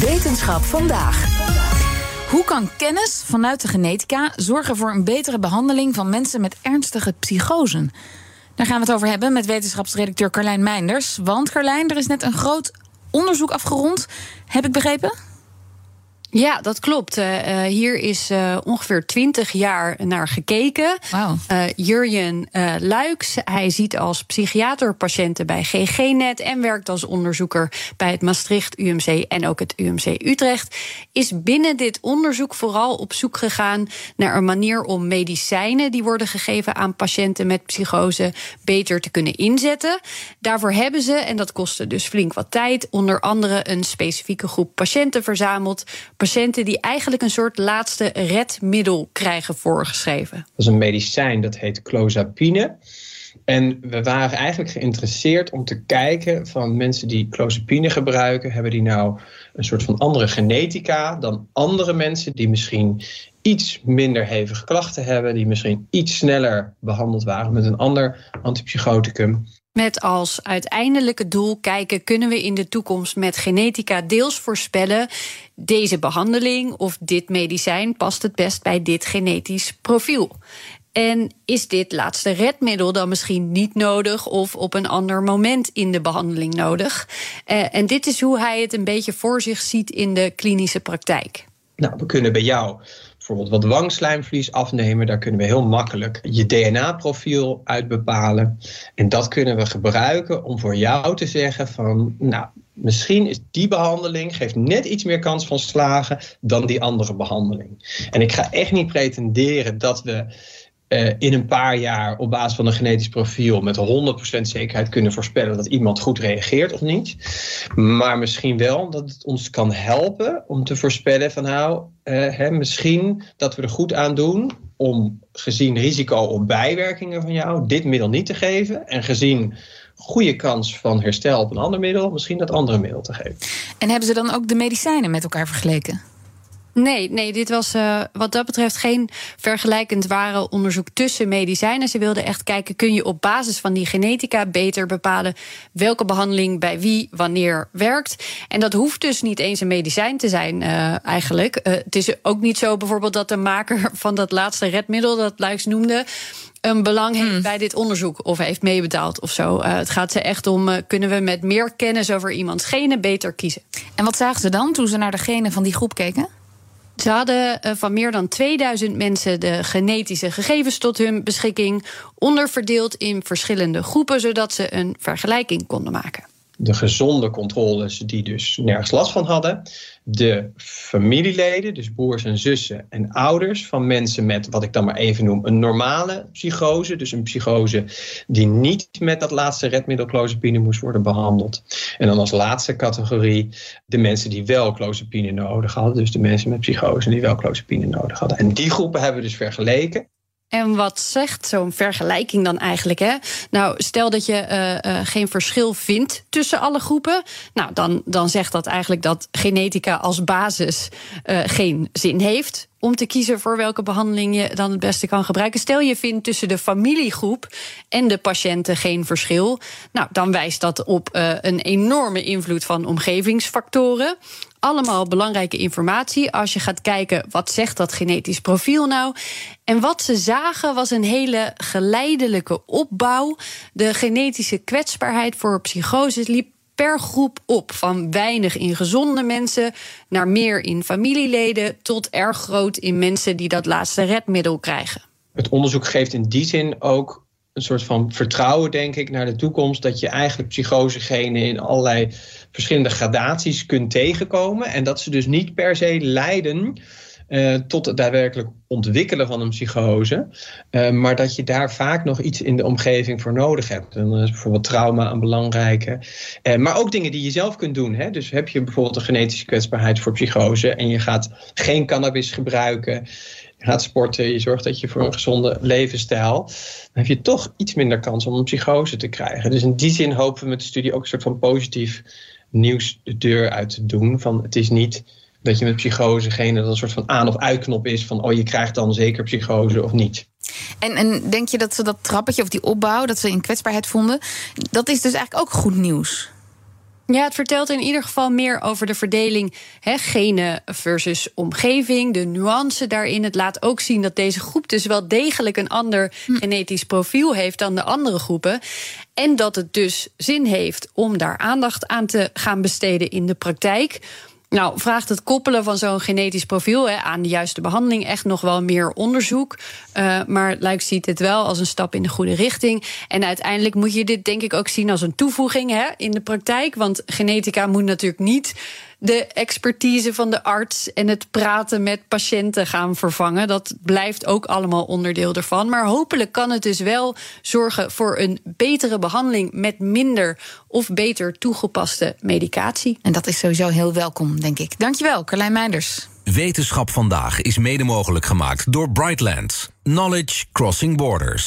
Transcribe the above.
Wetenschap vandaag. Hoe kan kennis vanuit de genetica zorgen voor een betere behandeling van mensen met ernstige psychosen? Daar gaan we het over hebben met wetenschapsredacteur Carlijn Meinders. Want Carlijn, er is net een groot onderzoek afgerond. Heb ik begrepen? Ja, dat klopt. Uh, hier is uh, ongeveer twintig jaar naar gekeken. Wow. Uh, Jurjen Luiks, hij ziet als psychiater patiënten bij GGNet en werkt als onderzoeker bij het Maastricht UMC en ook het UMC Utrecht. Is binnen dit onderzoek vooral op zoek gegaan naar een manier om medicijnen die worden gegeven aan patiënten met psychose beter te kunnen inzetten. Daarvoor hebben ze, en dat kostte dus flink wat tijd, onder andere een specifieke groep patiënten verzameld patiënten die eigenlijk een soort laatste redmiddel krijgen voorgeschreven. Dat is een medicijn dat heet clozapine. En we waren eigenlijk geïnteresseerd om te kijken van mensen die clozapine gebruiken, hebben die nou een soort van andere genetica dan andere mensen die misschien iets minder hevige klachten hebben, die misschien iets sneller behandeld waren met een ander antipsychoticum. Met als uiteindelijke doel kijken, kunnen we in de toekomst met genetica deels voorspellen deze behandeling of dit medicijn past het best bij dit genetisch profiel. En is dit laatste redmiddel dan misschien niet nodig of op een ander moment in de behandeling nodig? Uh, en dit is hoe hij het een beetje voor zich ziet in de klinische praktijk. Nou, we kunnen bij jou bijvoorbeeld wat wangslijmvlies afnemen. Daar kunnen we heel makkelijk je DNA-profiel uit bepalen. En dat kunnen we gebruiken om voor jou te zeggen van, nou, misschien is die behandeling geeft net iets meer kans van slagen dan die andere behandeling. En ik ga echt niet pretenderen dat we uh, in een paar jaar op basis van een genetisch profiel met 100% zekerheid kunnen voorspellen dat iemand goed reageert of niet. Maar misschien wel dat het ons kan helpen om te voorspellen van nou, uh, hè, misschien dat we er goed aan doen om gezien risico op bijwerkingen van jou dit middel niet te geven en gezien goede kans van herstel op een ander middel misschien dat andere middel te geven. En hebben ze dan ook de medicijnen met elkaar vergeleken? Nee, nee, dit was uh, wat dat betreft geen vergelijkend ware onderzoek tussen medicijnen. Ze wilden echt kijken, kun je op basis van die genetica beter bepalen welke behandeling bij wie wanneer werkt. En dat hoeft dus niet eens een medicijn te zijn, uh, eigenlijk. Uh, het is ook niet zo bijvoorbeeld dat de maker van dat laatste redmiddel, dat Luiks noemde, een belang heeft hmm. bij dit onderzoek of heeft meebetaald of zo. Uh, het gaat ze echt om, uh, kunnen we met meer kennis over iemands genen beter kiezen. En wat zagen ze dan toen ze naar de genen van die groep keken? Ze hadden uh, van meer dan 2000 mensen de genetische gegevens tot hun beschikking, onderverdeeld in verschillende groepen, zodat ze een vergelijking konden maken de gezonde controles die dus nergens last van hadden. De familieleden, dus broers en zussen en ouders van mensen met wat ik dan maar even noem een normale psychose. Dus een psychose die niet met dat laatste redmiddel clozapine moest worden behandeld. En dan als laatste categorie de mensen die wel clozapine nodig hadden. Dus de mensen met psychose die wel clozapine nodig hadden. En die groepen hebben we dus vergeleken. En wat zegt zo'n vergelijking dan eigenlijk? Hè? Nou, stel dat je uh, uh, geen verschil vindt tussen alle groepen. Nou, dan, dan zegt dat eigenlijk dat genetica als basis uh, geen zin heeft om te kiezen voor welke behandeling je dan het beste kan gebruiken. Stel je vindt tussen de familiegroep en de patiënten geen verschil. Nou, dan wijst dat op uh, een enorme invloed van omgevingsfactoren. Allemaal belangrijke informatie als je gaat kijken wat zegt dat genetisch profiel nou. En wat ze zagen was een hele geleidelijke opbouw. De genetische kwetsbaarheid voor psychose liep per groep op. Van weinig in gezonde mensen naar meer in familieleden. tot erg groot in mensen die dat laatste redmiddel krijgen. Het onderzoek geeft in die zin ook een soort van vertrouwen, denk ik, naar de toekomst. Dat je eigenlijk psychosegenen in allerlei verschillende gradaties kunt tegenkomen. En dat ze dus niet per se leiden uh, tot het daadwerkelijk ontwikkelen van een psychose. Uh, maar dat je daar vaak nog iets in de omgeving voor nodig hebt. En dan is bijvoorbeeld trauma een belangrijke. Uh, maar ook dingen die je zelf kunt doen. Hè? Dus heb je bijvoorbeeld een genetische kwetsbaarheid voor psychose en je gaat geen cannabis gebruiken je gaat sporten, je zorgt dat je voor een gezonde levensstijl, dan heb je toch iets minder kans om een psychose te krijgen. Dus in die zin hopen we met de studie ook een soort van positief nieuws de deur uit te doen. Van het is niet dat je met psychose geen dat een soort van aan- of uitknop is van oh je krijgt dan zeker psychose of niet. En, en denk je dat ze dat trappetje of die opbouw, dat ze in kwetsbaarheid vonden, dat is dus eigenlijk ook goed nieuws? Ja, het vertelt in ieder geval meer over de verdeling hè, genen versus omgeving, de nuance daarin. Het laat ook zien dat deze groep dus wel degelijk een ander hm. genetisch profiel heeft dan de andere groepen. En dat het dus zin heeft om daar aandacht aan te gaan besteden in de praktijk. Nou, vraagt het koppelen van zo'n genetisch profiel hè, aan de juiste behandeling echt nog wel meer onderzoek. Uh, maar Luik ziet het wel als een stap in de goede richting. En uiteindelijk moet je dit denk ik ook zien als een toevoeging hè, in de praktijk. Want genetica moet natuurlijk niet de expertise van de arts en het praten met patiënten gaan vervangen. Dat blijft ook allemaal onderdeel ervan. Maar hopelijk kan het dus wel zorgen voor een betere behandeling met minder of beter toegepaste medicatie. En dat is sowieso heel welkom, denk ik. Dankjewel, Carlijn Meinders. Wetenschap vandaag is mede mogelijk gemaakt door Brightlands. Knowledge Crossing Borders.